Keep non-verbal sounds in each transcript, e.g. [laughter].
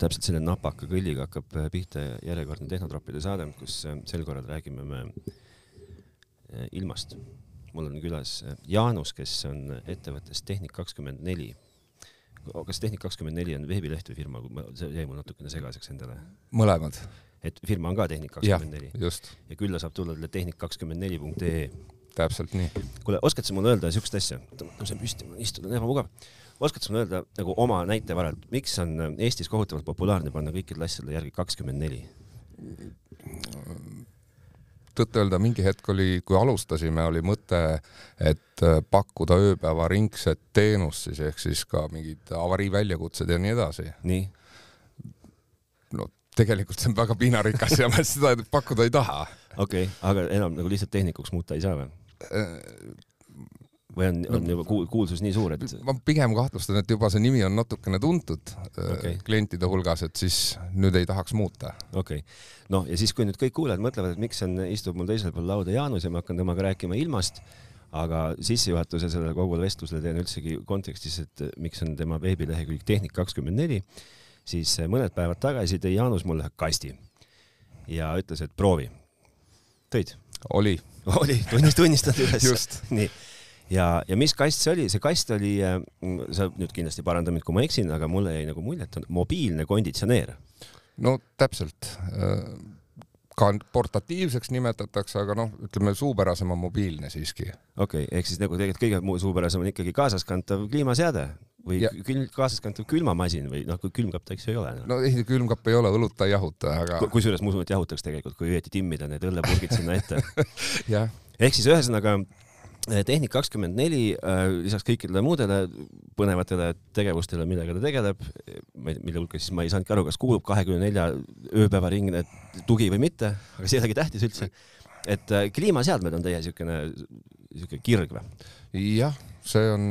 täpselt selle napaka kõlliga hakkab äh, pihta järjekordne Tehnotroppide saade, kus äh, sel korral räägime me äh, ilmast. mul on külas Jaanus, kes on ettevõttes Tehnik kakskümmend neli. kas Tehnik kakskümmend neli on veebileht või firma, see jäi mul natukene segaseks endale. mõlemad. et firma on ka Tehnik kakskümmend neli. just. ja külla saab tulla teile tehnik kakskümmend neli punkt ee. täpselt nii. kuule, oskad sa mulle öelda siukest asja? tõusen püsti, istuda on ebamugav oskad sa mulle öelda nagu oma näite varal, miks on äh, Eestis kohutavalt populaarne panna kõikidele asjadele järgi kakskümmend neli? tõtt-öelda mingi hetk oli, kui alustasime, oli mõte, et äh, pakkuda ööpäevaringset teenust siis ehk siis ka mingid avariiväljakutsed ja nii edasi. nii? no tegelikult see on väga piinarikas ja me seda pakkuda ei taha. okei okay,, aga enam nagu lihtsalt tehnikuks muuta ei saa või? Äh, või on, on juba kuulsus nii suur, et? ma pigem kahtlustan, et juba see nimi on natukene tuntud äh, okay. klientide hulgas, et siis nüüd ei tahaks muuta. okei okay., noh ja siis, kui nüüd kõik kuulajad mõtlevad, et miks on, istub mul teisel pool lauda Jaanus ja ma hakkan temaga rääkima ilmast, aga sissejuhatuse sellele kogu vestlusele teen üldsegi kontekstis, et miks on tema veebilehekülg Tehnik kakskümmend neli, siis mõned päevad tagasi tõi Jaanus mulle kasti ja ütles, et proovi. tõid? oli. oli, tunnist, tunnistad üles. nii ja, ja mis kast see oli, see kast oli, äh, sa nüüd kindlasti paranda mind, kui ma eksin, aga mulle jäi nagu mulje, et on mobiilne konditsioneer. no täpselt äh, ka portatiivseks nimetatakse, aga noh, ütleme suupärasem on mobiilne siiski. okei okay,, ehk siis nagu tegelikult kõige suupärasem on ikkagi kaasaskantav kliimaseade või ja. külm, kaasaskantav külmamasin või noh, kui külmkapp ta eks ju ei ole no.. no ei, külmkapp ei ole, õlut ta ei jahuta, aga. kusjuures ma usun, et jahutaks tegelikult, kui õieti timmida need õllepurgid sinna ette [laughs] jah. ehk siis ühesõnaga Tehnik kakskümmend neli, eh, lisaks kõikidele muudele põnevatele tegevustele, millega ta tegeleb, mille hulka siis ma ei saanudki aru, kas kuulub kahekümne nelja ööpäevaringne tugi või mitte, aga see ei olegi tähtis üldse. et eh, kliimaseadmed on teie niisugune, niisugune kirg või? jah, see on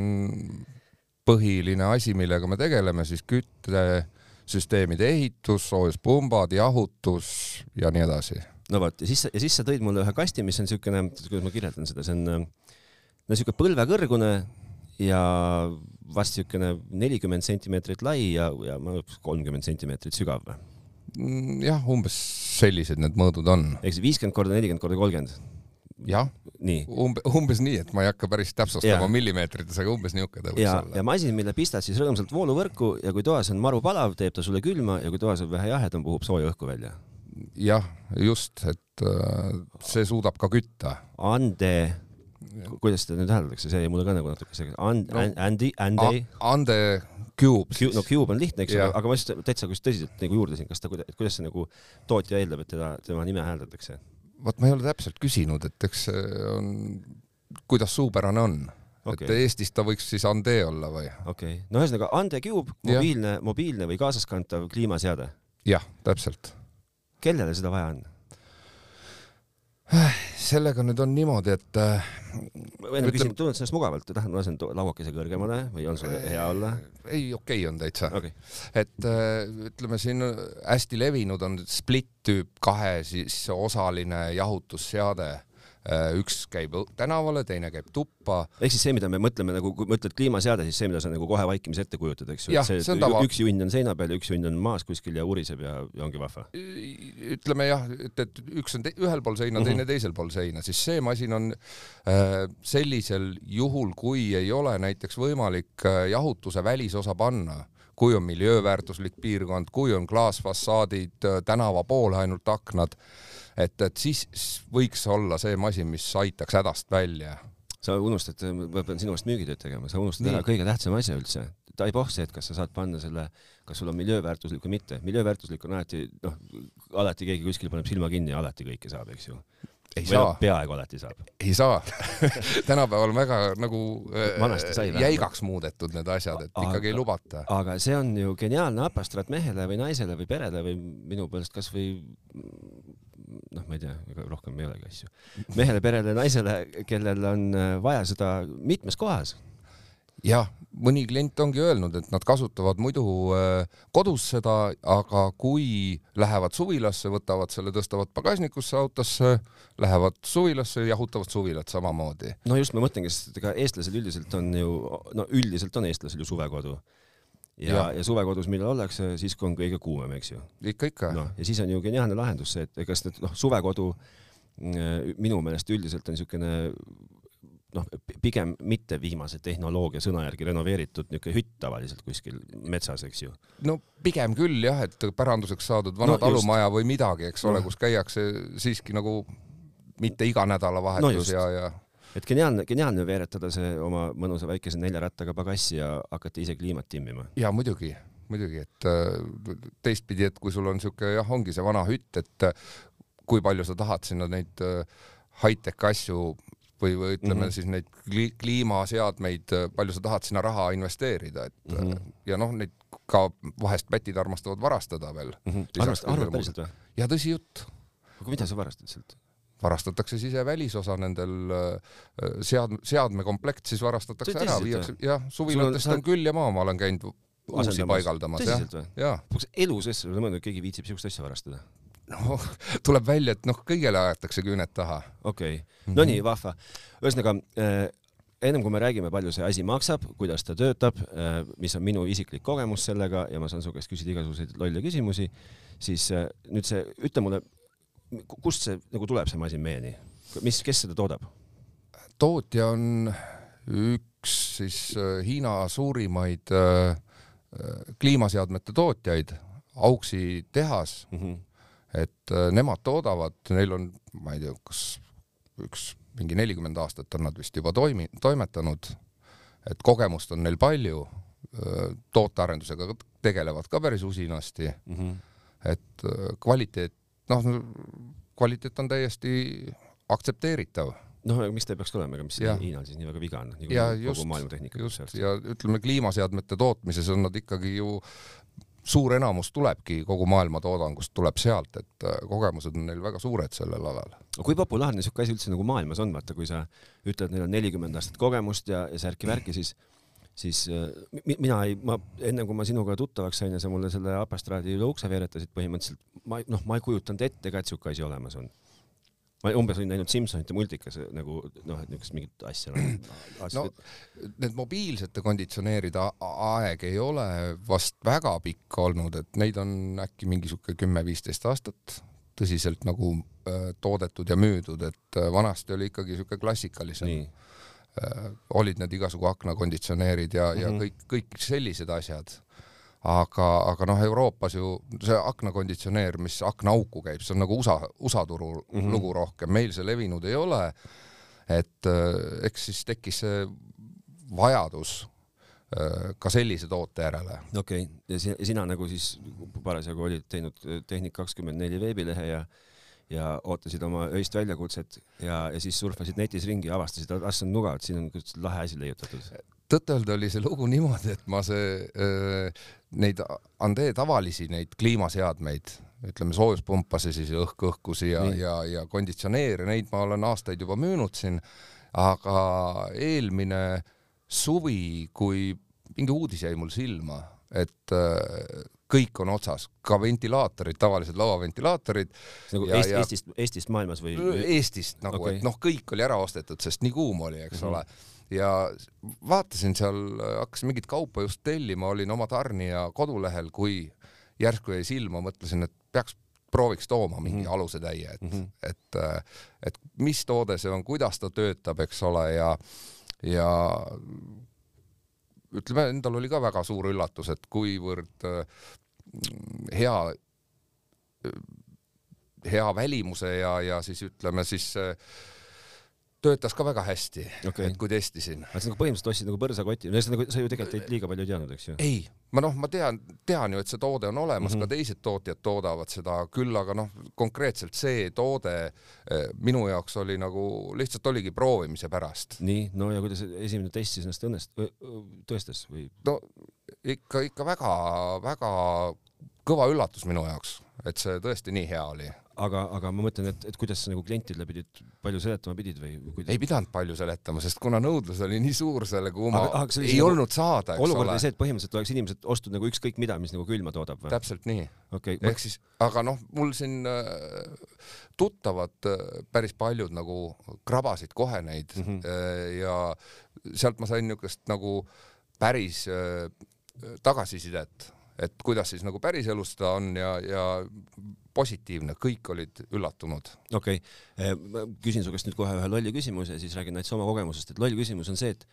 põhiline asi, millega me tegeleme, siis küttesüsteemide ehitus, soojuspumbad, jahutus ja nii edasi no vot, ja siis, ja siis sa tõid mulle ühe kasti, mis on niisugune, kuidas ma kirjeldan seda, see on no niisugune põlvekõrgune ja vast niisugune nelikümmend sentimeetrit lai ja, ja kolmkümmend sentimeetrit sügav või? Mm, jah, umbes sellised need mõõdud on. ehk siis viiskümmend korda nelikümmend korda kolmkümmend? jah, umbe, umbes nii, et ma ei hakka päris täpsustama millimeetrites, aga umbes niisugune ta võiks ja, olla. ja masin, mille pistad siis rõõmsalt vooluvõrku ja kui toas on maru palav, teeb ta sulle külma ja kui toas on vähe jahedam, puhub sooja õhku välja. jah, just, et äh, see suudab ka kütta. Ande kuidas seda nüüd hääldatakse, see jäi mulle ka nagu natuke segaseks. And- no,, Andy, Andy. Ande Cube. no Cube on lihtne, eks ole, aga ma just täitsa just tõsiselt nagu juurdasin, kas ta, kuidas see nagu tootja eeldab, et teda, tema nime hääldatakse? vot ma ei ole täpselt küsinud, et eks on, kuidas suupärane on okay.. et Eestis ta võiks siis Ande olla või? okei okay., no ühesõnaga Ande Cube, mobiilne, mobiilne või kaasaskantav kliimaseade. jah, täpselt. kellele seda vaja on? sellega nüüd on niimoodi, et või ennem küsin, tunned sa ennast mugavalt, tahad, ma lasen lauakese kõrgemale või on sul hea olla? ei, okei okay on täitsa. Okay.. et äh, ütleme siin hästi levinud on split tüüp kahe siis osaline jahutusseade üks käib tänavale, teine käib tuppa. ehk siis see, mida me mõtleme nagu, kui mõtled kliimaseade, siis see, mida sa nagu kohe vaikimis ette kujutad, eks ju, üks junn on seina peal ja üks junn on maas kuskil ja uriseb ja, ja ongi vahva. ütleme jah, et, et üks on ühel pool seina mm, -hmm. teine teisel pool seina, siis see masin on äh, sellisel juhul, kui ei ole näiteks võimalik äh, jahutuse välisosa panna kui on miljööväärtuslik piirkond, kui on klaasfassaadid, äh, tänava poole ainult aknad et, et siis võiks olla see masin, mis aitaks hädast välja. sa unustad, ma pean sinu eest müügitööd tegema, sa unustad Nii. ära kõige tähtsama asja üldse. ta ei pohh see, et kas sa saad panna selle, kas sul on miljööväärtuslik või mitte. miljööväärtuslik on alati, noh, alati keegi kuskil paneb silma kinni ja alati kõike saab, eks ju ei või saa. peaaegu alati saab. ei saa [laughs] tänapäeval on väga nagu sai, jäigaks muudetud need asjad, et aga, ikkagi ei lubata. aga see on ju geniaalne apastraat mehele või naisele või perele või minu poolest kasvõi noh, ma ei tea, ega rohkem ei olegi asju. mehele, perele, naisele, kellel on äh, vaja seda mitmes kohas. Jah, mõni klient ongi öelnud, et nad kasutavad muidu äh, kodus seda, aga kui lähevad suvilasse, võtavad selle, tõstavad pagasnikusse autosse, lähevad suvilasse, jahutavad suvilat samamoodi. no just, ma mõtlengi, sest ega eestlasel üldiselt on ju, no üldiselt on eestlasel ju suvekodu ja, ja., ja suvekodus, millal ollakse, siis kui on kõige kuumem, eks ju. ikka, ikka. noh, ja siis on ju geniaalne lahendus see, et kas need noh, suvekodu mm, minu meelest üldiselt on niisugune noh, pigem mitte viimase tehnoloogia sõna järgi renoveeritud niisugune hütt tavaliselt kuskil metsas, eks ju. no pigem küll jah, et päranduseks saadud vana no, talumaja või midagi, eks ole no., kus käiakse siiski nagu mitte iga nädalavahetus no ja, ja et geniaalne, geniaalne veeretada see oma mõnusa väikese nelja rattaga pagassi ja hakata ise kliimat timmima. ja muidugi, muidugi, et äh, teistpidi, et kui sul on siuke jah, ongi see vana hütt, et äh, kui palju sa tahad sinna neid äh, high-tech asju või, või ütleme mm -hmm. siis neid kli kliimaseadmeid, palju sa tahad sinna raha investeerida, et mm -hmm. ja noh, neid ka vahest pätid armastavad varastada veel mm. -hmm. armastad, arvad päriselt või? ja tõsi jutt. aga mida sa varastad sealt? varastatakse sisevälisosa nendel sead-, seadmekomplekt siis varastatakse ära, viiakse, jah, suvilatest on, on küll ja maa, ma olen käinud uusi paigaldamas, jah. jaa. kas elu sees ei ole mõelnud, et keegi viitsib siukest asja varastada? Noh, [laughs] tuleb välja, et noh, kõigele aetakse küüned taha. okei okay., no nii, vahva. ühesõnaga äh, ennem kui me räägime, palju see asi maksab, kuidas ta töötab äh,, mis on minu isiklik kogemus sellega ja ma saan su käest küsida igasuguseid lolle küsimusi, siis äh, nüüd see, ütle mulle, kust see nagu tuleb, see masin meieni, mis, kes seda toodab? tootja on üks siis äh, Hiina suurimaid äh, äh kliimaseadmete tootjaid, Auxi tehas mm. -hmm et äh, nemad toodavad, neil on, ma ei tea, kas üks mingi nelikümmend aastat on nad vist juba toimi-, toimetanud, et kogemust on neil palju, äh, tootearendusega tegelevad ka päris usinasti mm. -hmm. et äh, kvaliteet, noh, kvaliteet on täiesti aktsepteeritav noh, miks ta ei peaks tulema, ega mis Hiinal siis nii väga viga on, nagu ja kogu maailma tehnika. just, ja ütleme, kliimaseadmete tootmises on nad ikkagi ju suur enamus tulebki kogu maailma toodangust tuleb sealt, et äh, kogemused on neil väga suured sellel alal. kui populaarne niisugune asi üldse nagu maailmas on, vaata, kui sa ütled, neil on nelikümmend aastat kogemust ja, ja särki-värki, siis siis äh, mina ei, ma enne kui ma sinuga tuttavaks sain ja sa mulle selle apastraadi üle ukse veeretasid, põhimõtteliselt ma noh, ma ei kujutanud ette ka, et siuke asi olemas on ma umbes olin näinud Simsonite multikas nagu noh, et niisugust mingit asja [clears throat] no, no need mobiilsete konditsioneerida aeg ei ole vast väga pikk olnud, et neid on äkki mingi sihuke kümme-viisteist aastat tõsiselt nagu äh, toodetud ja müüdud, et äh, vanasti oli ikkagi sihuke klassikalisem. Äh, olid need igasugu aknakonditsioneerid ja mm, -hmm. ja mhm. kõik, kõik sellised asjad aga, aga noh, Euroopas ju see aknakonditsioneer, mis aknaauku käib, see on nagu USA, USA turu mm -hmm. lugu rohkem, meil see levinud ei ole. et äh, eks siis tekkis see vajadus äh, ka sellise toote järele. okei okay., ja sina, sina nagu siis parasjagu olid teinud Tehnik kakskümmend neli veebilehe ja ja ootasid oma öist väljakutset ja, ja siis surfasid netis ringi ja avastasid, et ah, see on nuga, et siin on lahe asi leiutatud tõtt-öelda oli see lugu niimoodi, et ma see neid Ande tavalisi neid kliimaseadmeid, ütleme soojuspumpasi siis õhk-õhkusi ja, ja, ja konditsioneere, neid ma olen aastaid juba müünud siin, aga eelmine suvi, kui mingi uudis jäi mul silma, et kõik on otsas, ka ventilaatorid, tavalised lauaventilaatorid. nagu ja, Eest, ja... Eestist, Eestist maailmas või? Eestist nagu okay., et noh, kõik oli ära ostetud, sest nii kuum oli, eks mm -hmm. ole ja vaatasin seal, hakkasin mingit kaupa just tellima, olin oma tarnija kodulehel, kui järsku jäi silma, mõtlesin, et peaks prooviks tooma mingi mm -hmm. alusetäie, et mm, -hmm. et, et mis toode see on, kuidas ta töötab, eks ole, ja, ja ütleme, endal oli ka väga suur üllatus, et kuivõrd hea, hea välimuse ja, ja siis ütleme siis äh, töötas ka väga hästi okay., kui testisin. aga sa nagu põhimõtteliselt ostsid nagu põrsakoti, no nagu, sa ju tegelikult liiga palju ei teadnud, eks ju? ei, ma noh, ma tean, tean ju, et see toode on olemas mm, -hmm. ka teised tootjad toodavad seda, küll aga noh, konkreetselt see toode eh, minu jaoks oli nagu lihtsalt oligi proovimise pärast. nii, no ja kuidas esimene test siis ennast õnnest-, tõestas või? no ikka, ikka väga-väga kõva üllatus minu jaoks, et see tõesti nii hea oli aga, aga ma mõtlen, et, et kuidas sa nagu klientidele pidid palju seletama pidid või kuidas...? ei pidanud palju seletama, sest kuna nõudlus oli nii suur selle kuuma, ei nagu, olnud saada, eks olukord ole. see, et põhimõtteliselt oleks inimesed ostnud nagu ükskõik mida, mis nagu külma toodab või? täpselt nii okay,. ehk siis, aga noh, mul siin äh, tuttavad äh, päris paljud nagu krabasid kohe neid mm -hmm. ja sealt ma sain niisugust nagu päris tagasisidet, et kuidas siis nagu päriselus ta on ja, ja positiivne, kõik olid üllatunud. okei okay., ma küsin su käest nüüd kohe ühe lolli küsimuse, siis räägin täitsa oma kogemusest, et loll küsimus on see, et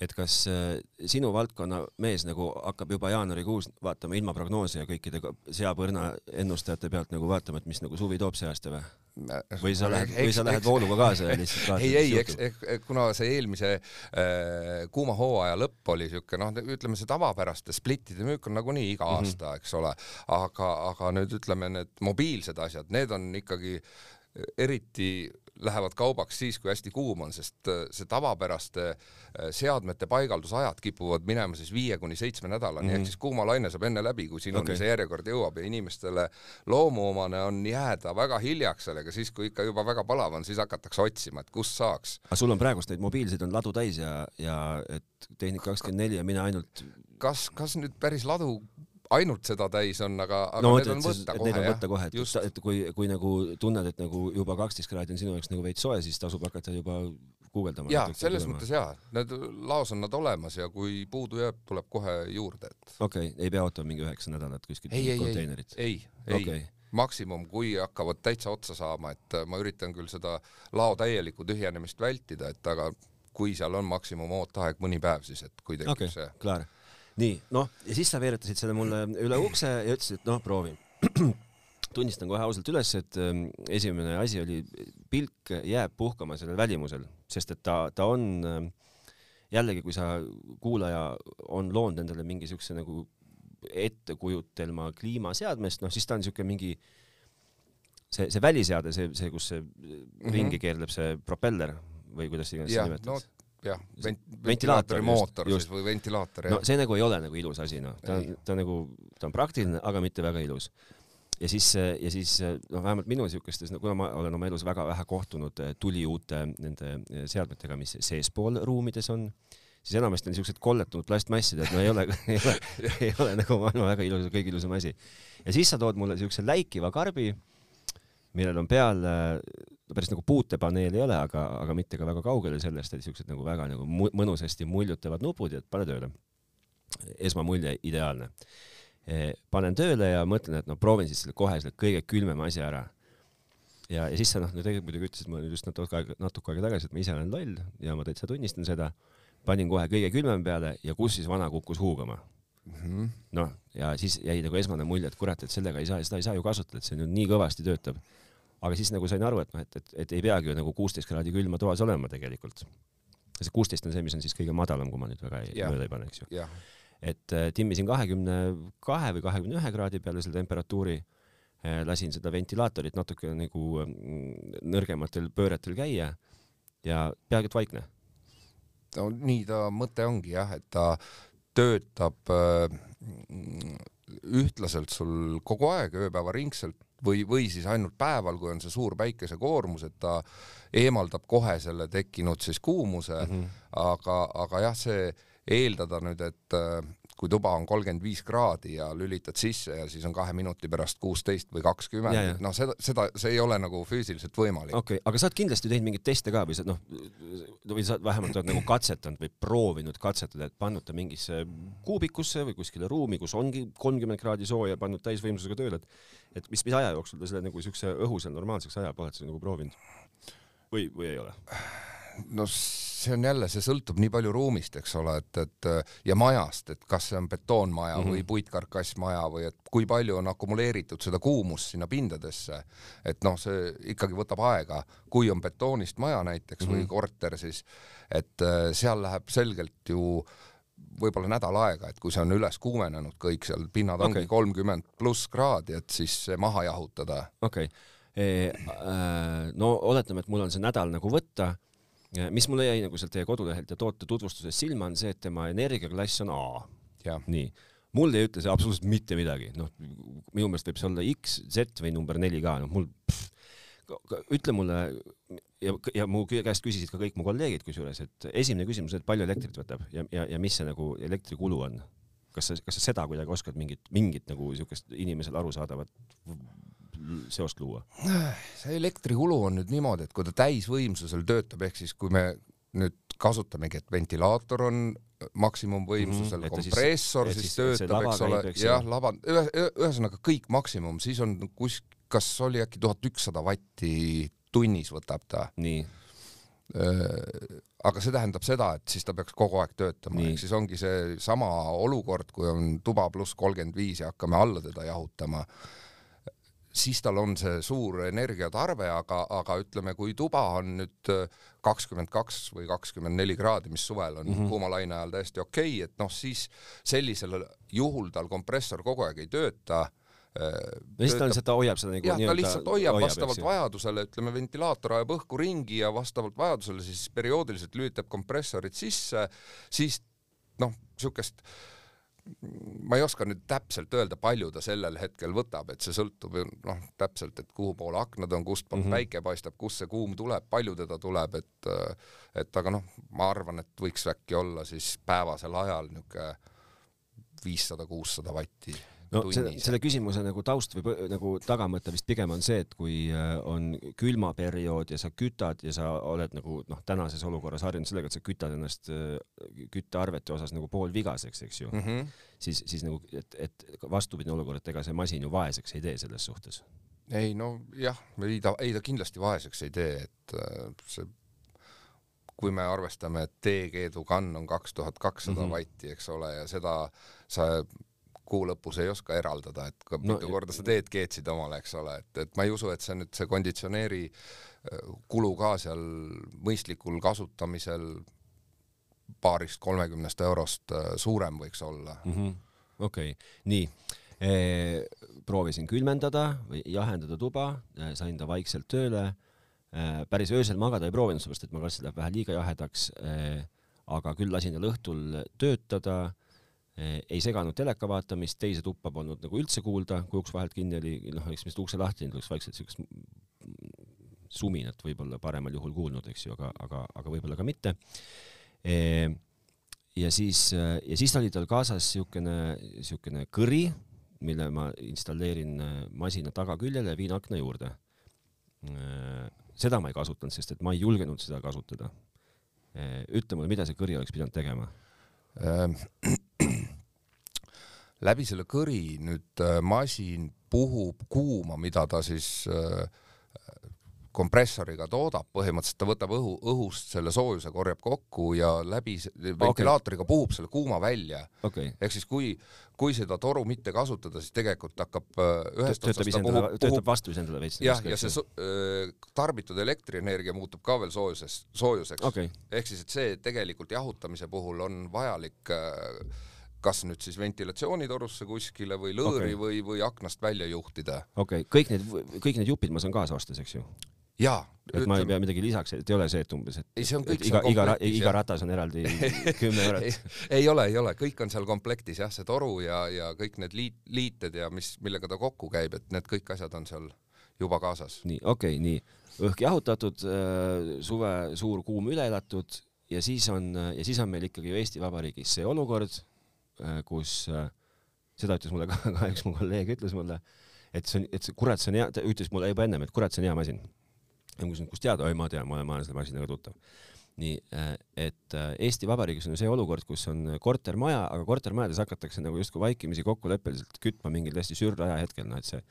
et kas äh, sinu valdkonna mees nagu hakkab juba jaanuarikuus vaatama ilmaprognoose ja kõikide seapõrna ennustajate pealt nagu vaatama, et mis nagu suvi toob see aasta või? või sa lähed, või sa lähed vooluga kaasa ja lihtsalt [laughs] vaatad? ei, ei, eks, kuna see eelmise äh, kuuma hooaja lõpp oli siuke noh, ütleme see tavapäraste splittide müük on nagunii iga mhm. aasta mm, -hmm. eks ole, aga, aga nüüd ütleme need mobiilsed asjad, need on ikkagi eriti lähevad kaubaks siis, kui hästi kuum on, sest äh, see tavapäraste äh, seadmete paigaldusajad kipuvad minema siis viie kuni seitsme nädalani mm -hmm. ehk siis kuumalaine saab enne läbi, kui sinuni okay. see järjekord jõuab ja inimestele loomuomane on jääda väga hiljaks sellega, siis kui ikka juba väga palav on, siis hakatakse otsima, et kust saaks. aga sul on praegust neid mobiilseid on ladu täis ja, ja et Tehnika kakskümmend neli ja mina ainult kas, kas nüüd päris ladu ainult seda täis on, aga, aga no, need on võtta kohe. On võtta kohe, et, et, kui, kui nagu tunned, et nagu juba kaksteist kraadi on sinu jaoks nagu veits soe, siis tasub hakata juba guugeldama. ja selles tulema. mõttes jaa, need laos on nad olemas ja kui puudu jääb, tuleb kohe juurde, et. okei okay,, ei pea ootama mingi üheksa nädalat kuskilt konteinerit? ei, ei, ei okay., maksimum, kui hakkavad täitsa otsa saama, et ma üritan küll seda lao täielikku tühjenemist vältida, et aga kui seal on maksimum ooteaeg mõni päev, siis et kui tekib okay, see. klaar nii, noh, ja siis sa veeretasid selle mulle üle ukse ja ütlesid, et noh, proovi. [clears throat] tunnistan kohe ausalt üles, et ähm, esimene asi oli, pilk jääb puhkama sellel välimusel, sest et ta, ta on ähm, jällegi, kui sa, kuulaja on loonud endale mingi siukse nagu ettekujutelma kliimaseadmest, noh siis ta on siuke mingi see, see väliseade, see, see, kus see mm -hmm. ringi keerleb see propeller või kuidas iganes sa nimetad no jah, vent-, ventilaatori mootor just. siis või ventilaator, jah. no see nagu ei ole nagu ilus asi, noh, ta on, ta on nagu, ta on praktiline, aga mitte väga ilus. ja siis, ja siis noh, vähemalt minu siukestes, no kuna ma olen oma elus väga vähe kohtunud eh, tuliuute nende eh, seadmetega, mis seespool ruumides on, siis enamasti on siuksed kolletunud plastmassid, et no ei ole [laughs] ei ole, ei ole nagu maailma väga ilus, kõige ilusam asi. ja siis sa tood mulle siukse läikiva karbi, millel on peal no päris nagu puutepaneel ei ole, aga, aga mitte ka väga kaugele sellest, et siuksed nagu väga nagu mõnusasti muljutavad nupud ja pane tööle. esmamulje ideaalne. E, panen tööle ja mõtlen, et no proovin siis selle kohe selle kõige külmema asja ära. ja, ja siis sa noh, no tegelikult muidugi ütlesid mulle just natuke aega, natuke aega tagasi, et ma ise olen loll ja ma täitsa tunnistan seda. panin kohe kõige külmem peale ja kus siis vana kukkus huugama mm -hmm.. noh, ja siis jäi nagu esmane mulje, et kurat, et sellega ei saa, seda ei saa ju kasutada, et see nüüd nii kõvasti töötab aga siis nagu sain aru, et noh, et, et, et ei peagi ju nagu kuusteist kraadi külma toas olema tegelikult. see kuusteist on see, mis on siis kõige madalam, kui ma nüüd väga ei, mööda ei pane, eks ju. et äh, timmisin kahekümne kahe või kahekümne ühe kraadi peale selle temperatuuri äh,, lasin seda ventilaatorit natuke nagu äh, nõrgematel pööretel käia ja peaaegu et vaikne. no nii ta mõte ongi jah, et ta töötab äh, ühtlaselt sul kogu aeg ööpäevaringselt või, või siis ainult päeval, kui on see suur päikesekoormus, et ta eemaldab kohe selle tekkinud siis kuumuse mm, -hmm. aga, aga jah, see eeldada nüüd, et kui tuba on kolmkümmend viis kraadi ja lülitad sisse ja siis on kahe minuti pärast kuusteist või kakskümmend, noh, seda, seda, see ei ole nagu füüsiliselt võimalik. okei okay., aga sa oled kindlasti teinud mingeid teste ka või sa noh, või sa vähemalt oled nagu katsetanud või proovinud katsetada, et pannud ta mingisse kuubikusse või kuskile ruumi, kus ongi kolmkümmend kraadi sooja, pannud täisvõimsusega tööle, et et mis, mis aja jooksul ta selle nagu siukse õhu seal normaalseks ajab, oled sa nagu proovinud? või, või ei ole? No see on jälle, see sõltub nii palju ruumist, eks ole, et, et ja majast, et kas see on betoonmaja mm -hmm. või puitkarkassmaja või et kui palju on akumuleeritud seda kuumust sinna pindadesse. et noh, see ikkagi võtab aega, kui on betoonist maja näiteks mm -hmm. või mhm. korter, siis et äh, seal läheb selgelt ju võib-olla nädal aega, et kui see on üles kuumenenud kõik seal, pinnad okay. ongi kolmkümmend pluss kraadi, et siis maha jahutada. okei okay. E,, äh, no oletame, et mul on see nädal nagu võtta mis mulle jäi nagu sealt teie kodulehelt ja toote tutvustusest silma, on see, et tema energiaklass on A. nii, mul ei ütle see absoluutselt mitte midagi, noh, minu meelest võib see olla X, Z või number neli ka, noh, mul pff, ütle mulle ja, ja mu käest küsisid ka kõik mu kolleegid kusjuures, et esimene küsimus, et palju elektrit võtab ja, ja, ja mis see nagu elektrikulu on? kas sa, kas sa seda kuidagi oskad mingit, mingit nagu siukest inimesele arusaadavat seost luua? see elektrikulu on nüüd niimoodi, et kui ta täisvõimsusel töötab, ehk siis kui me nüüd kasutamegi, et ventilaator on maksimumvõimsusel ta siis- kompressor siis, siis siis töötab, eks ole, jah, lava, ühesõnaga kõik maksimum, siis on kus, kas oli äkki tuhat ükssada vatti tunnis võtab ta. nii, aga see tähendab seda, et siis ta peaks kogu aeg töötama, ehk siis ongi see sama olukord, kui on tuba pluss kolmkümmend viis ja hakkame alla teda jahutama, siis tal on see suur energiatarve, aga, aga ütleme, kui tuba on nüüd kakskümmend kaks või kakskümmend neli kraadi, mis suvel on mm -hmm. kuumalaine ajal täiesti okei okay,, et noh, siis sellisel juhul tal kompressor kogu aeg ei tööta ta lihtsalt ta hoiab seda nagu jah, ta lihtsalt hoiab, hoiab vastavalt ju. vajadusele, ütleme ventilaator ajab õhku ringi ja vastavalt vajadusele siis perioodiliselt lülitab kompressorid sisse, siis noh, siukest ma ei oska nüüd täpselt öelda, palju ta sellel hetkel võtab, et see sõltub ju noh, täpselt, et kuhu poole aknad on, kustpoolt mm Mhm. -hmm. päike paistab, kust see kuum tuleb, palju teda tuleb, et et aga noh, ma arvan, et võiks äkki olla siis päevasel ajal niisugune viissada, kuussada vatti no selle, tunnis. selle küsimuse nagu taust või nagu tagamõte vist pigem on see, et kui äh, on külmaperiood ja sa kütad ja sa oled nagu noh, tänases olukorras harjunud sellega, et sa kütad ennast äh, küttearvete osas nagu poolvigaseks, eks ju, mm. -hmm. siis, siis nagu, et, et vastupidine olukord, et ega see masin ju vaeseks ei tee selles suhtes. ei no jah, ei ta, ei ta kindlasti vaeseks ei tee, et äh, see, kui me arvestame, et teekeedu kann on kaks tuhat kakssada Mhm. vatti, eks ole, ja seda sa kuu lõpus ei oska eraldada, et No- mitu korda sa teed keetsid omale, eks ole, et, et ma ei usu, et see nüüd see konditsioneeri äh, kulu ka seal mõistlikul kasutamisel paarist kolmekümnest eurost äh, suurem võiks olla. okei, nii. proovisin külmendada või jahendada tuba, sain ta vaikselt tööle. päris öösel magada ei proovinud, sellepärast et ma kartsin, et läheb vähe liiga jahedaks. aga küll lasin tal õhtul töötada. Ei seganud teleka vaatamist, teise tuppa polnud nagu üldse kuulda, kui uks vahelt kinni oli, noh, eks vist ukse lahti teinud, oleks vaikselt siukest suminat võib-olla paremal juhul kuulnud, eks ju, aga, aga, aga võib-olla ka mitte ja siis, ja siis oli tal kaasas siukene, siukene kõri, mille ma installeerin masina tagaküljele ja viin akna juurde. seda ma ei kasutanud, sest et ma ei julgenud seda kasutada. ütle mulle, mida see kõri oleks pidanud tegema? Läbi selle kõri nüüd äh, masin puhub kuuma, mida ta siis äh, kompressoriga toodab, põhimõtteliselt ta võtab õhu, õhust selle soojuse, korjab kokku ja läbi ventilaatoriga puhub selle kuuma välja. okay., ehk siis kui, kui seda toru mitte kasutada, siis tegelikult hakkab äh, ühest töötab otsast ta puhub,, töötab vastu iseendale veits. jah, ja see so- öö, tarbitud elektrienergia muutub ka veel soojuses, soojuseks okay., ehk siis, et see tegelikult jahutamise puhul on vajalik äh, kas nüüd siis ventilatsioonitorusse kuskile või lõõri okay. või, või aknast välja juhtida. okei okay., kõik need, kõik need jupid ma saan kaasa ostes, eks ju? jaa, et ma ei pea midagi lisaks, et ei ole see, et umbes, et ei, see on kõik iga, iga, iga ratas on eraldi [laughs] kümme eurot ei, ei ole, ei ole, kõik on seal komplektis jah, see toru ja, ja kõik need liit, liited ja mis, millega ta kokku käib, et need kõik asjad on seal juba kaasas. nii, okei okay,, nii õhk jahutatud, suve suur kuum üle elatud ja siis on ja siis on meil ikkagi ju Eesti Vabariigis see olukord, kus äh, seda ütles mulle [laughs] ka, ka üks mu kolleeg ütles mulle, et see on, et see kurat, see on hea, ta ütles mulle juba ennem, et kurat, see on hea masin. ja ma küsisin, kust tead, oi ma tean, ma olen, ma olen selle masinaga tuttav. nii, et äh, Eesti Vabariigis on ju see olukord, kus on kortermaja, aga kortermajades hakatakse nagu justkui vaikimisi kokkuleppeliselt kütma mingil täiesti sürraja hetkel, noh et see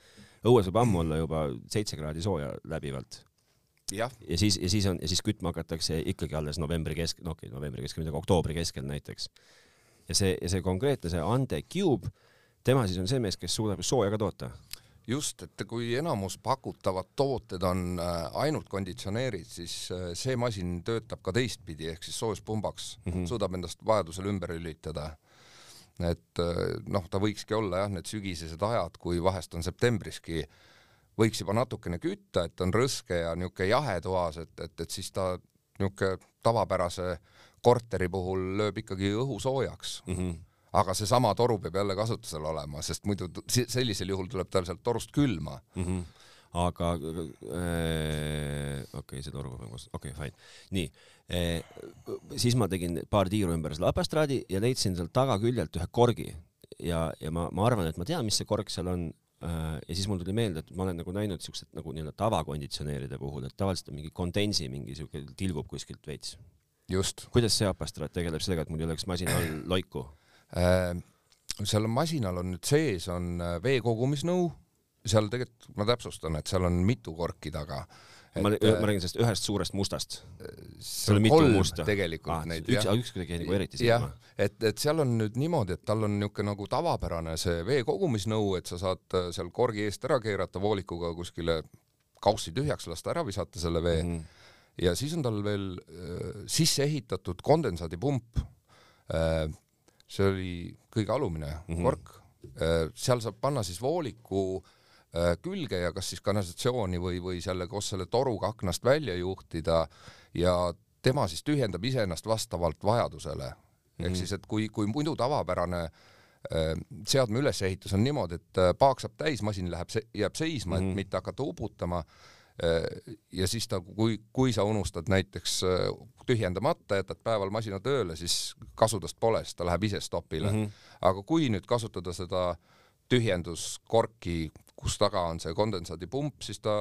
õues võib ammu olla juba seitse kraadi sooja läbivalt jah, ja siis, ja siis on, ja siis kütma hakatakse ikkagi alles novembri kesk, no okei okay,, novembri keskel, midagi oktoobri keskel näiteks. Ja see, ja see konkreetne, see Ande Cube, tema siis on see mees, kes suudab sooja ka toota. just, et kui enamus pakutavad tooted on äh, ainult konditsioneerid, siis äh, see masin töötab ka teistpidi, ehk siis soojuspumbaks mm. -hmm. suudab endast vajadusel ümber lülitada. et äh, noh, ta võikski olla jah, need sügisesed ajad, kui vahest on septembriski, võiks juba natukene kütta, et on rõske ja niisugune jahe toas, et, et, et siis ta niisugune tavapärase korteri puhul lööb ikkagi õhu soojaks Mm -hmm. aga seesama toru peab jälle kasutusel olema, sest muidu sellisel juhul tuleb tal sealt torust külma. Mm -hmm. aga äh, okei okay,, see toru peab koos, okei okay,, fine. nii äh,, siis ma tegin paar tiiru ümber selle apastraadi ja leidsin sealt tagaküljelt ühe korgi ja, ja ma, ma arvan, et ma tean, mis see kork seal on äh, ja siis mul tuli meelde, et ma olen nagu näinud siuksed nagu nii-öelda tavakonditsioneeride puhul, et tavaliselt on mingi kondensi mingi siuke tilgub kuskilt veits kuidas see Apastraat tegeleb sellega, et mul ei oleks masina all [clears throat] loiku äh,? seal masinal on nüüd sees on äh, vee kogumisnõu, seal tegelikult ma täpsustan, et seal on mitu korki taga. ma, äh, ma räägin sellest ühest suurest mustast. seal on kolm musta. tegelikult ah, neid. üks, üks kuidagi nagu eriti silma. et, et seal on nüüd niimoodi, et tal on niisugune nagu tavapärane see vee kogumisnõu, et sa saad äh, seal korgi eest ära keerata voolikuga kuskile kaussi tühjaks lasta, ära visata selle vee mm. -hmm ja siis on tal veel äh, sisse ehitatud kondensaadipump äh,. see oli kõige alumine mm -hmm. kork äh,. seal saab panna siis vooliku äh, külge ja kas siis kanalisatsiooni või, või selle koos selle toruga aknast välja juhtida ja tema siis tühjendab iseennast vastavalt vajadusele. ehk mm -hmm. siis, et kui, kui muidu tavapärane äh, seadme ülesehitus on niimoodi, et äh, paak saab täis, masin läheb, jääb seisma mm, -hmm. et mhm. mitte hakata uputama Äh, ja siis ta, kui, kui sa unustad näiteks äh, tühjendamata, jätad päeval masina tööle, siis kasutust pole, siis ta läheb ise stopile mm. -hmm. aga kui nüüd kasutada seda tühjenduskorki, kus taga on see kondensaadipump, siis ta,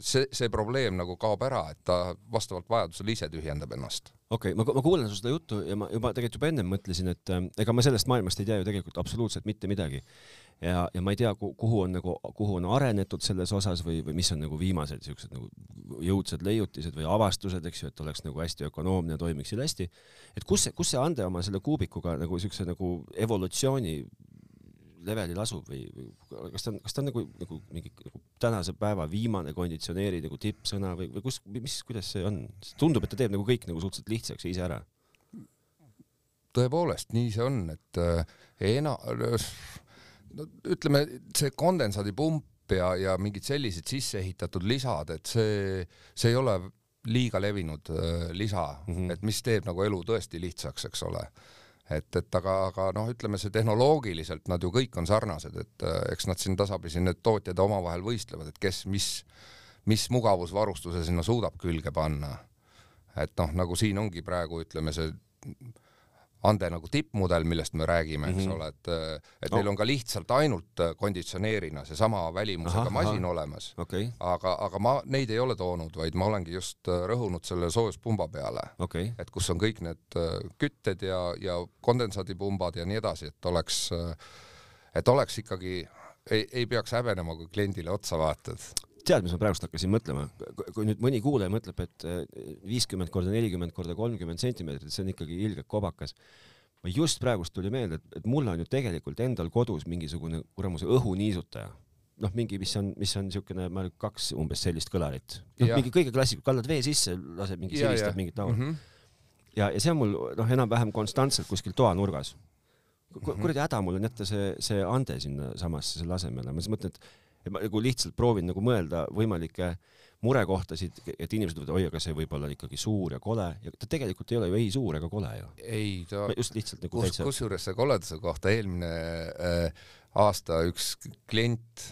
see, see probleem nagu kaob ära, et ta vastavalt vajadusele ise tühjendab ennast. okei okay,, ma, ma kuulen su seda juttu ja ma juba tegelikult juba ennem mõtlesin, et äh, ega ma sellest maailmast ei tea ju tegelikult absoluutselt mitte midagi ja, ja ma ei tea, kuhu on nagu, kuhu on arenetud selles osas või, või mis on nagu viimased siuksed nagu jõudsad leiutised või avastused, eks ju, et oleks nagu hästi ökonoomne toimiksid hästi. et kus see, kus see ande oma selle kuubikuga nagu siukse nagu evolutsiooni levelil asub või, või kas ta on, kas ta on nagu, nagu mingi nagu tänase päeva viimane konditsioneeri nagu tippsõna või, või kus, mis, kuidas see on? tundub, et ta teeb nagu kõik nagu suhteliselt lihtsaks ja ise ära. tõepoolest, nii see on, et äh, ena-, no ütleme, see kondensaadipump ja, ja mingid sellised sisse ehitatud lisad, et see, see ei ole liiga levinud äh, lisa mm, -hmm. et mis teeb nagu elu tõesti lihtsaks, eks ole. et, et aga, aga noh, ütleme see tehnoloogiliselt nad ju kõik on sarnased, et äh, eks nad siin tasapisi need tootjad omavahel võistlevad, et kes mis, mis mugavusvarustuse sinna suudab külge panna. et noh, nagu siin ongi praegu ütleme see ande nagu tippmudel, millest me räägime, eks mm -hmm. ole, et, et no. neil on ka lihtsalt ainult konditsioneerina seesama välimusega aha, masin aha. olemas okay.. aga, aga ma neid ei ole toonud, vaid ma olengi just rõhunud selle soojuspumba peale okay.. et kus on kõik need kütted ja, ja kondensaadipumbad ja nii edasi, et oleks, et oleks ikkagi, ei, ei peaks häbenema, kui kliendile otsa vaatad tead, mis ma praegust hakkasin mõtlema, kui nüüd mõni kuulaja mõtleb, et eh, viiskümmend korda nelikümmend korda kolmkümmend sentimeetrit, see on ikkagi ilgelt kobakas. ma just praegust tuli meelde, et, et mul on ju tegelikult endal kodus mingisugune kuramuse õhuniisutaja noh, mingi, mis on, mis on niisugune, ma arvan, kaks umbes sellist kõlarit. noh, mingi kõige klassik, kallad vee sisse, laseb mingi silistab mingit laulu mm. -hmm. ja, ja see on mul noh, enam-vähem konstantselt kuskil toanurgas. Mhm. kuradi häda mul on jätta see, see ande sinna samasse selle asemele, ma siis mõtlen, et et ma nagu lihtsalt proovin nagu mõelda võimalikke murekohtasid, et inimesed ütlevad, oi, aga see võib olla ikkagi suur ja kole ja ta tegelikult ei ole ju ei suur ega kole ju. ei, ta just lihtsalt nagu kus, täitsa kusjuures see koleduse kohta eelmine äh, aasta üks klient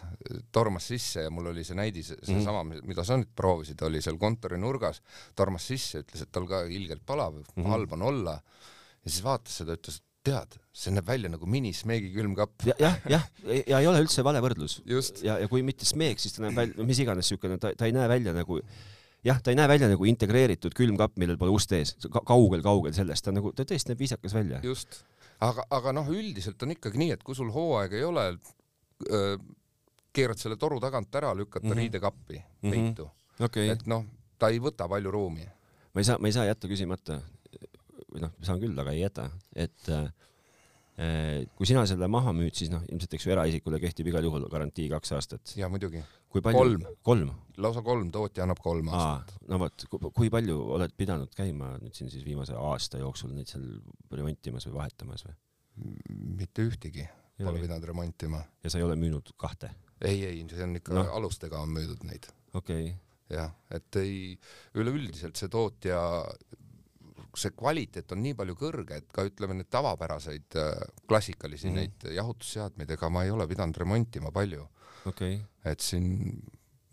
tormas sisse ja mul oli see näidis, seesama mm -hmm., mida sa nüüd proovisid, oli seal kontori nurgas, tormas sisse, ütles, et tal ka ilgelt palav mm, -hmm. halb on olla ja siis vaatas seda, ütles, et tead, see näeb välja nagu minismeegi külmkapp ja,. jah, jah, ja ei ole üldse vale võrdlus. ja, ja kui mitte smeek, siis ta näeb välja, mis iganes siukene, ta, ta ei näe välja nagu jah, ta ei näe välja nagu integreeritud külmkapp, millel pole ust ees ka,, kaugel-kaugel sellest, ta nagu, ta tõesti näeb viisakas välja. just, aga, aga noh, üldiselt on ikkagi nii, et kui sul hooaega ei ole, keerad selle toru tagant ära, lükkad ta mm -hmm. riidekappi peitu mm. -hmm. Okay. et noh, ta ei võta palju ruumi. ma ei saa, ma ei saa jätta küsimata või noh, saan küll, aga ei jäta, et äh, kui sina selle maha müüd, siis noh, ilmselt eks ju eraisikule kehtib igal juhul garantii kaks aastat. ja muidugi. kolm, kolm.? lausa kolm, tootja annab kolm aastat. no vot, kui palju oled pidanud käima nüüd siin siis viimase aasta jooksul neid seal remontimas või vahetamas või? mitte ühtegi pole pidanud remontima. ja sa ei ole müünud kahte? ei, ei, see on ikka no. alustega on müüdud neid. okei okay jah, et ei, üleüldiselt see tootja see kvaliteet on nii palju kõrge, et ka ütleme, neid tavapäraseid äh, klassikalisi mm -hmm. neid jahutusseadmeid, ega ma ei ole pidanud remontima palju okay.. et siin,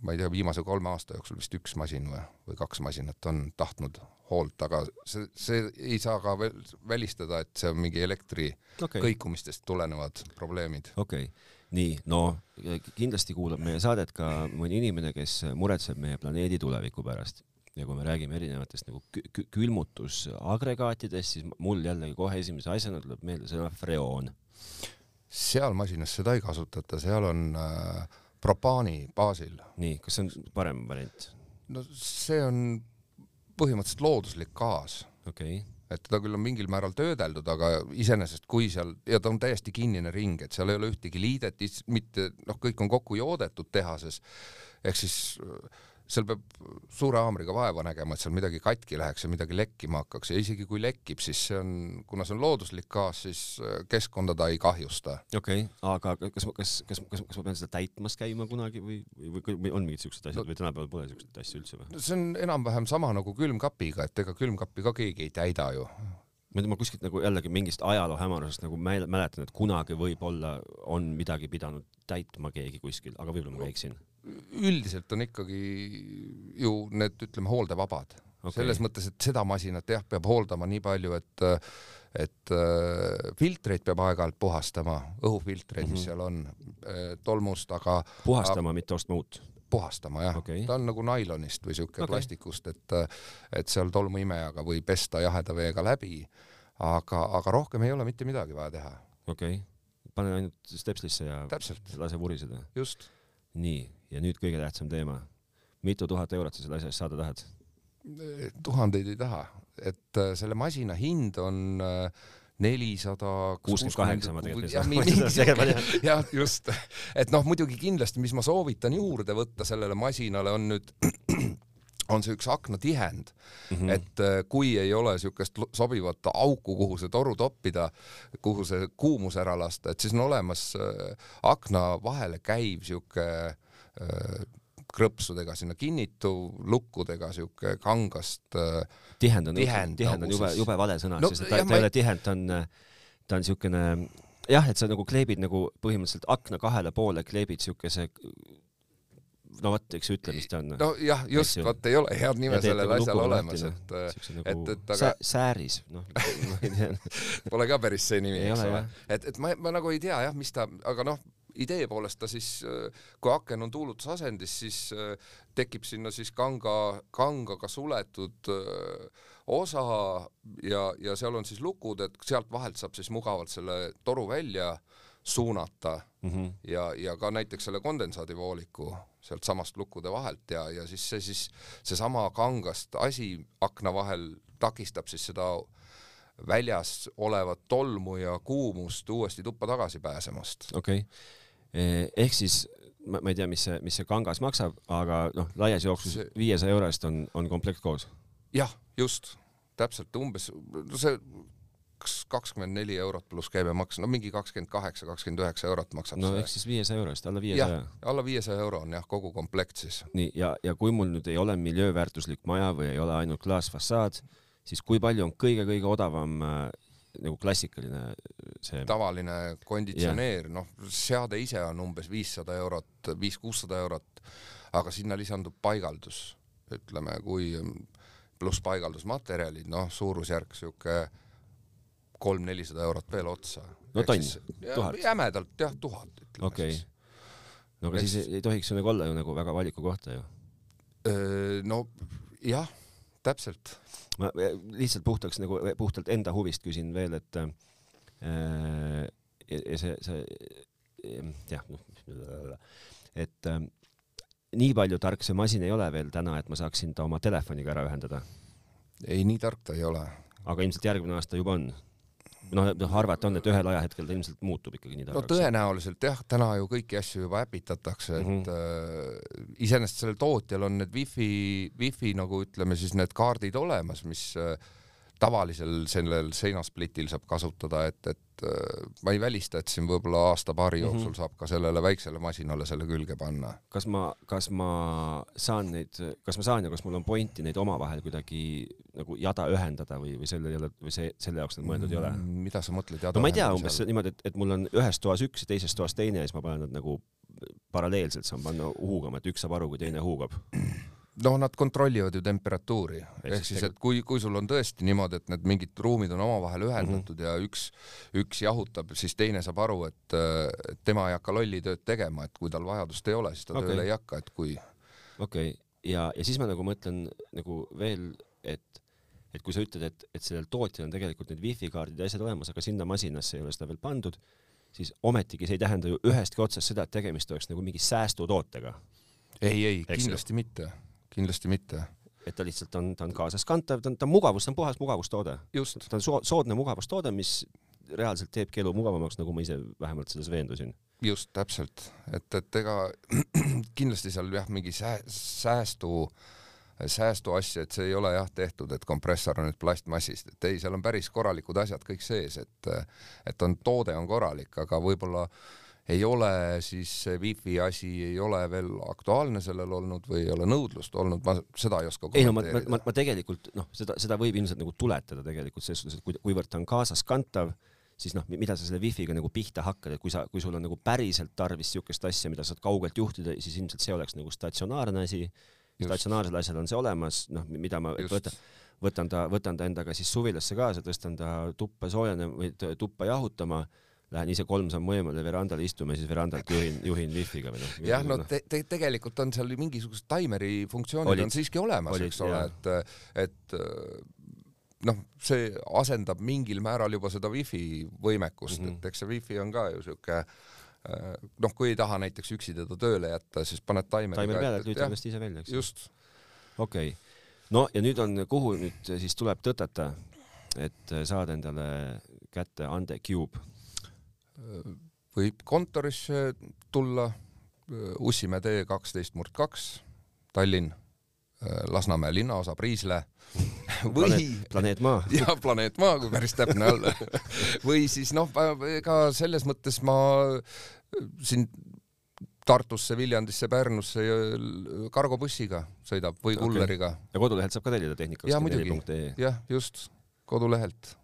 ma ei tea, viimase kolme aasta jooksul vist üks masin või, või kaks masinat on tahtnud hoolt, aga see, see ei saa ka veel välistada, et see on mingi elektri okay. kõikumistest tulenevad probleemid. okei okay., nii, no kindlasti kuulab meie saadet ka mõni inimene, kes muretseb meie planeedi tuleviku pärast ja kui me räägime erinevatest nagu kü külmutusagregaatidest, siis mul jällegi kohe esimese asjana tuleb meelde sõna freoon. seal masinas seda ei kasutata, seal on äh, propaani baasil. nii, kas see on parem variant? no see on põhimõtteliselt looduslik gaas. okei okay et teda küll on mingil määral töödeldud, aga iseenesest kui seal ja ta on täiesti kinnine ring, et seal ei ole ühtegi liidet, mitte noh, kõik on kokku joodetud tehases ehk siis seal peab suure haamriga vaeva nägema, et seal midagi katki läheks ja midagi lekkima hakkaks ja isegi kui lekib, siis see on, kuna see on looduslik gaas, siis äh, keskkonda ta ei kahjusta. okei okay,, aga kas, kas, kas, kas, kas ma pean seda täitmas käima kunagi või, või, või on mingid siuksed asjad no, või tänapäeval pole siukseid asju üldse või? see on enam-vähem sama nagu külmkapiga, et ega külmkappi ka keegi ei täida ju ma ma kuskilt nagu jällegi mingist ajaloo hämarusest nagu mäletan, et kunagi võib-olla on midagi pidanud täitma keegi kuskil, aga võib-olla ma eksin üldiselt on ikkagi ju need, ütleme, hooldevabad okay.. selles mõttes, et seda masinat jah, peab hooldama nii palju, et et äh, filtreid peab aeg-ajalt puhastama, õhufiltreid mm, -hmm. mis mhm. seal on äh, tolmust, aga puhastama, mitte ostma uut? puhastama jah okay., ta on nagu nailonist või siuke okay. plastikust, et et seal tolmuimejaga või pesta jaheda veega läbi, aga, aga rohkem ei ole mitte midagi vaja teha. okei okay., pane ainult stepslisse ja Täpselt. lase vuriseda. just. nii ja nüüd kõige tähtsam teema. mitu tuhat eurot sa selle asja eest saada tahad? tuhandeid ei taha, et äh, selle masina hind on äh, nelisada kuuskümmend kaheksa ma tegelikult [laughs] jah, just, et noh, muidugi kindlasti, mis ma soovitan juurde võtta sellele masinale on nüüd [clears throat] on see üks aknatihend mm, -hmm. et äh, kui ei ole niisugust sobivat auku, kuhu see toru toppida, kuhu see kuumus ära lasta, et siis on olemas akna vahele käiv niisugune krõpsudega sinna kinnitu, lukkudega sihuke kangast äh, tihend on, tihend, on jube, jube vale sõna no,, sest ta, ta ei ole tihend, ta on, ta on siukene jah, et sa nagu kleebid nagu põhimõtteliselt akna kahele poole kleebid siukese no vot, eks ütle, mis ta on. nojah, just, vot ei ole head nime sellel asjal olemas, et, nagu et, et aga sääris, noh [laughs] ma ei tea. Pole ka päris see nimi, eks ole. et, et ma, ma nagu ei tea jah, mis ta, aga noh, idee poolest ta siis, kui aken on tuulutusasendis, siis tekib sinna siis kanga, kangaga suletud osa ja, ja seal on siis lukud, et sealt vahelt saab siis mugavalt selle toru välja suunata mm -hmm. ja, ja ka näiteks selle kondensaadivooliku sealtsamast lukkude vahelt ja, ja siis see siis, seesama kangast asi akna vahel takistab siis seda väljas olevat tolmu ja kuumust uuesti tuppa tagasi pääsemast. okei okay ehk siis ma, ma ei tea, mis see, mis see kangas maksab, aga noh, laias jooksus viiesaja euro eest on, on komplekt koos. jah, just, täpselt umbes, no see kakskümmend neli eurot pluss käibemaks, no mingi kakskümmend kaheksa, kakskümmend üheksa eurot maksab no, ehk siis viiesaja euro eest, alla viiesaja. alla viiesaja euro on jah, kogu komplekt siis. nii, ja, ja kui mul nüüd ei ole miljööväärtuslik maja või ei ole ainult klaasfassaad, siis kui palju on kõige-kõige odavam äh, nagu klassikaline see tavaline konditsioneer, noh, seade ise on umbes viissada eurot, viis-kuussada eurot, aga sinna lisandub paigaldus, ütleme, kui pluss paigaldusmaterjalid, noh, suurusjärk sihuke kolm-nelisada eurot veel otsa. no tonn, tuhat? jämedalt jah, tuhat ütleme okay. siis. no aga Eks... siis ei tohiks ju nagu olla ju nagu väga valiku kohta ju. no jah, täpselt ma lihtsalt puhtaks nagu puhtalt enda huvist küsin veel, et äh, ja see, see jah, noh, et äh, nii palju tark see masin ei ole veel täna, et ma saaksin ta oma telefoniga ära ühendada. ei, nii tark ta ei ole. aga ilmselt järgmine aasta juba on noh, arvata on, et ühel ajahetkel ta ilmselt muutub ikkagi nii targaks. no tõenäoliselt jah, täna ju kõiki asju juba äpitatakse, et mm -hmm. äh, iseenesest sellel tootjal on need wifi, wifi nagu ütleme siis need kaardid olemas, mis äh, tavalisel sellel seinasplitil saab kasutada, et, et äh, ma ei välista, et siin võib-olla aasta-paari mhm. jooksul mm -hmm. saab ka sellele väiksele masinale selle külge panna. kas ma, kas ma saan neid, kas ma saan ja kas mul on pointi neid omavahel kuidagi nagu jada ühendada või, või selle ei ole, või see, selle jaoks nad mõeldud ei ole? Mm, mida sa mõtled jada no ma ei tea, umbes niimoodi, et, et mul on ühes toas üks ja teises toas teine ja siis ma panen nad nagu paralleelselt saan panna huugama, et üks saab aru, kui teine huugab noh, nad kontrollivad ju temperatuuri, ehk siis, et kui, kui sul on tõesti niimoodi, et need mingid ruumid on omavahel ühendatud mm -hmm. ja üks, üks jahutab, siis teine saab aru, et, et tema ei hakka lolli tööd tegema, et kui tal vajadust ei ole, siis ta okay. tööle ei hakka, et kui okei okay., ja, ja siis ma nagu mõtlen nagu veel, et, et kui sa ütled, et, et sellel tootjal on tegelikult need wifi kaardid ja asjad olemas, aga sinna masinasse ei ole seda veel pandud, siis ometigi see ei tähenda ju ühestki otsast seda, et tegemist oleks nagu mingi säästutootega. ei, ei, kindlasti mitte, kindlasti mitte. et ta lihtsalt on, ta on kaasaskantav, ta on, ta on mugavus, ta on puhas mugavustoode. ta on so soodne mugavustoode, mis reaalselt teebki elu mugavamaks, nagu ma ise vähemalt selles veendusin. Just täpselt, et, et ega [clears throat] kindlasti seal jah, mingi sää, säästu, säästuasja, et see ei ole jah tehtud, et kompressor on nüüd plastmassist, et ei, seal on päris korralikud asjad kõik sees, et, et on, toode on korralik, aga võib-olla ei ole siis see wifi asi ei ole veel aktuaalne sellel olnud või ei ole nõudlust olnud, ma seda ei oska ei no ma, ma, ma, ma tegelikult noh, seda, seda võib ilmselt nagu tuletada tegelikult selles suhtes, et kui, kuivõrd ta on kaasaskantav siis noh, mida sa selle wifi'ga nagu pihta hakkad, et kui sa, kui sul on nagu päriselt tarvis niisugust asja, mida saad kaugelt juhtida, siis ilmselt see oleks nagu statsionaarne asi. statsionaarsel asjal on see olemas, noh, mida ma võtan, võtan ta, võtan ta endaga siis suvilasse kaasa, tõstan ta tuppa soojenema või tuppa jahutama lähen ise kolm sammu eemale verandale istuma siis verandalt juhin, juhin wifi'ga või noh. jah, no te, te, tegelikult on seal mingisugused taimeri funktsioonid Olid. on siiski olemas, eks ole, et, et noh, see asendab mingil määral juba seda wifi võimekust mm, -hmm. et eks see wifi on ka ju siuke äh, noh, kui ei taha näiteks üksi teda tööle jätta, siis paned taimeri taimer peale, et lülitad ennast ise välja, eks. just. okei okay., no ja nüüd on, kuhu nüüd siis tuleb tõtata, et saada endale kätte Ande Cube? Võib kontorisse tulla, Ussimäe tee kaksteist murd kaks, Tallinn Lasnamäe linnaosa Priisle [laughs] või planeet, planeet Maa. [laughs] ja planeet Maa, kui päris täpne olla [laughs] või siis noh, ega selles mõttes ma siin Tartusse, Viljandisse, Pärnusse kargobussiga sõidab või okay. kulleriga. ja kodulehelt saab ka tellida tehnika24.ee? jah, just, kodulehelt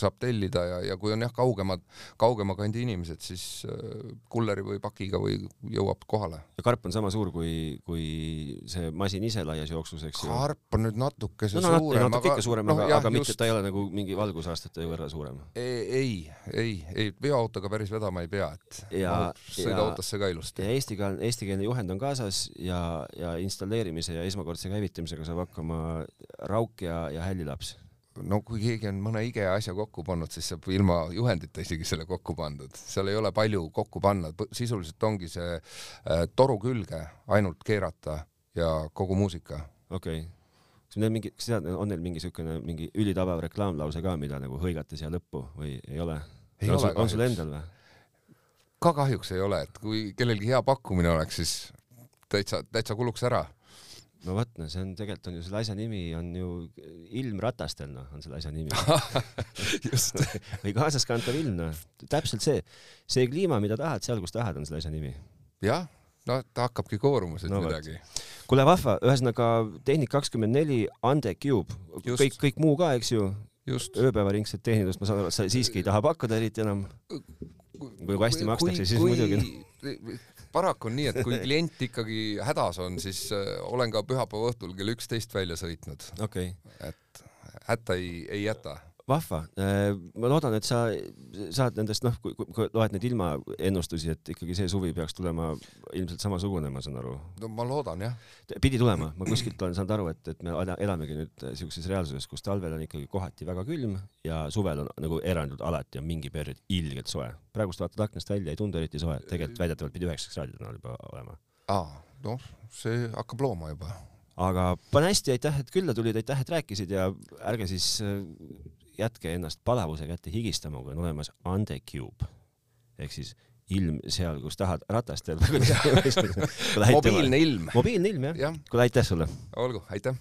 saab tellida ja, ja kui on jah, kaugemad, kaugema kandi inimesed, siis äh, kulleri või pakiga või jõuab kohale. ja karp on sama suur kui, kui see masin ise laias jooksus, eks ju? karp on nüüd natukese no, no, suurem. natuke ikka suurem no,, aga, aga mitte, et ta ei ole nagu mingi valgusaastate võrra suurem. ei, ei, ei, veoautoga päris vedama ei pea, et ja, sõida autosse ka ilusti. ja eesti, eestikeelne juhend on kaasas ja, ja installeerimise ja esmakordse käivitamisega saab hakkama rauk ja, ja hällilaps no kui keegi on mõne IKEA asja kokku pannud, siis saab ilma juhendita isegi selle kokku pandud, seal ei ole palju kokku panna, sisuliselt ongi see äh, toru külge ainult keerata ja kogu muusika. okei okay., kas neil mingi, kas tead, on neil mingi siukene mingi ülitabav reklaamlause ka, mida nagu hõigata siia lõppu või ei ole? on, sul, on sul endal või? ka kahjuks ei ole, et kui kellelgi hea pakkumine oleks, siis täitsa, täitsa kuluks ära no vot, no see on tegelikult on ju selle asja nimi on ju ilm ratastel, noh, on selle asja nimi [laughs] just [laughs] või kaasaskantav ilm, noh, täpselt see, see kliima, mida tahad, seal, kus tahad, on selle asja nimi. jah, no ta hakkabki kooruma sealt no, midagi. kuule, vahva, ühesõnaga Tehnik kakskümmend neli, Ande Cube, kõik, kõik muu ka, eks ju. ööpäevaringset tehnindust, ma saan aru, et sa siiski ei taha pakkuda eriti enam. kui hästi makstakse, siis muidugi paraku on nii, et kui klient ikkagi hädas on, siis äh, olen ka pühapäeva õhtul kell üksteist välja sõitnud. Okay.. et hätta ei, ei jäta vahva, äh, ma loodan, et sa saad nendest, noh, kui, kui loed neid ilmaennustusi, et ikkagi see suvi peaks tulema ilmselt samasugune, ma saan aru. no ma loodan jah. pidi tulema, ma kuskilt olen saanud aru, et, et me elamegi nüüd siukses reaalsuses, kus talvel on ikkagi kohati väga külm ja suvel on nagu erandult alati on mingi periood ilgelt soe. praegust vaatad aknast välja, ei tundu eriti soe, tegelikult väidetavalt pidi üheksaks kraadidena juba olema. aa, noh, see hakkab looma juba aga pane hästi, aitäh, et külla tulid, aitäh, et rääkisid ja ärge siis äh, jätke ennast palavuse kätte higistama, kui on olemas Andecube ehk siis ilm seal, kus tahad ratastel [laughs] mobiilne ilm. mobiilne ilm jah ja. ja.. kuule, aitäh sulle. olgu, aitäh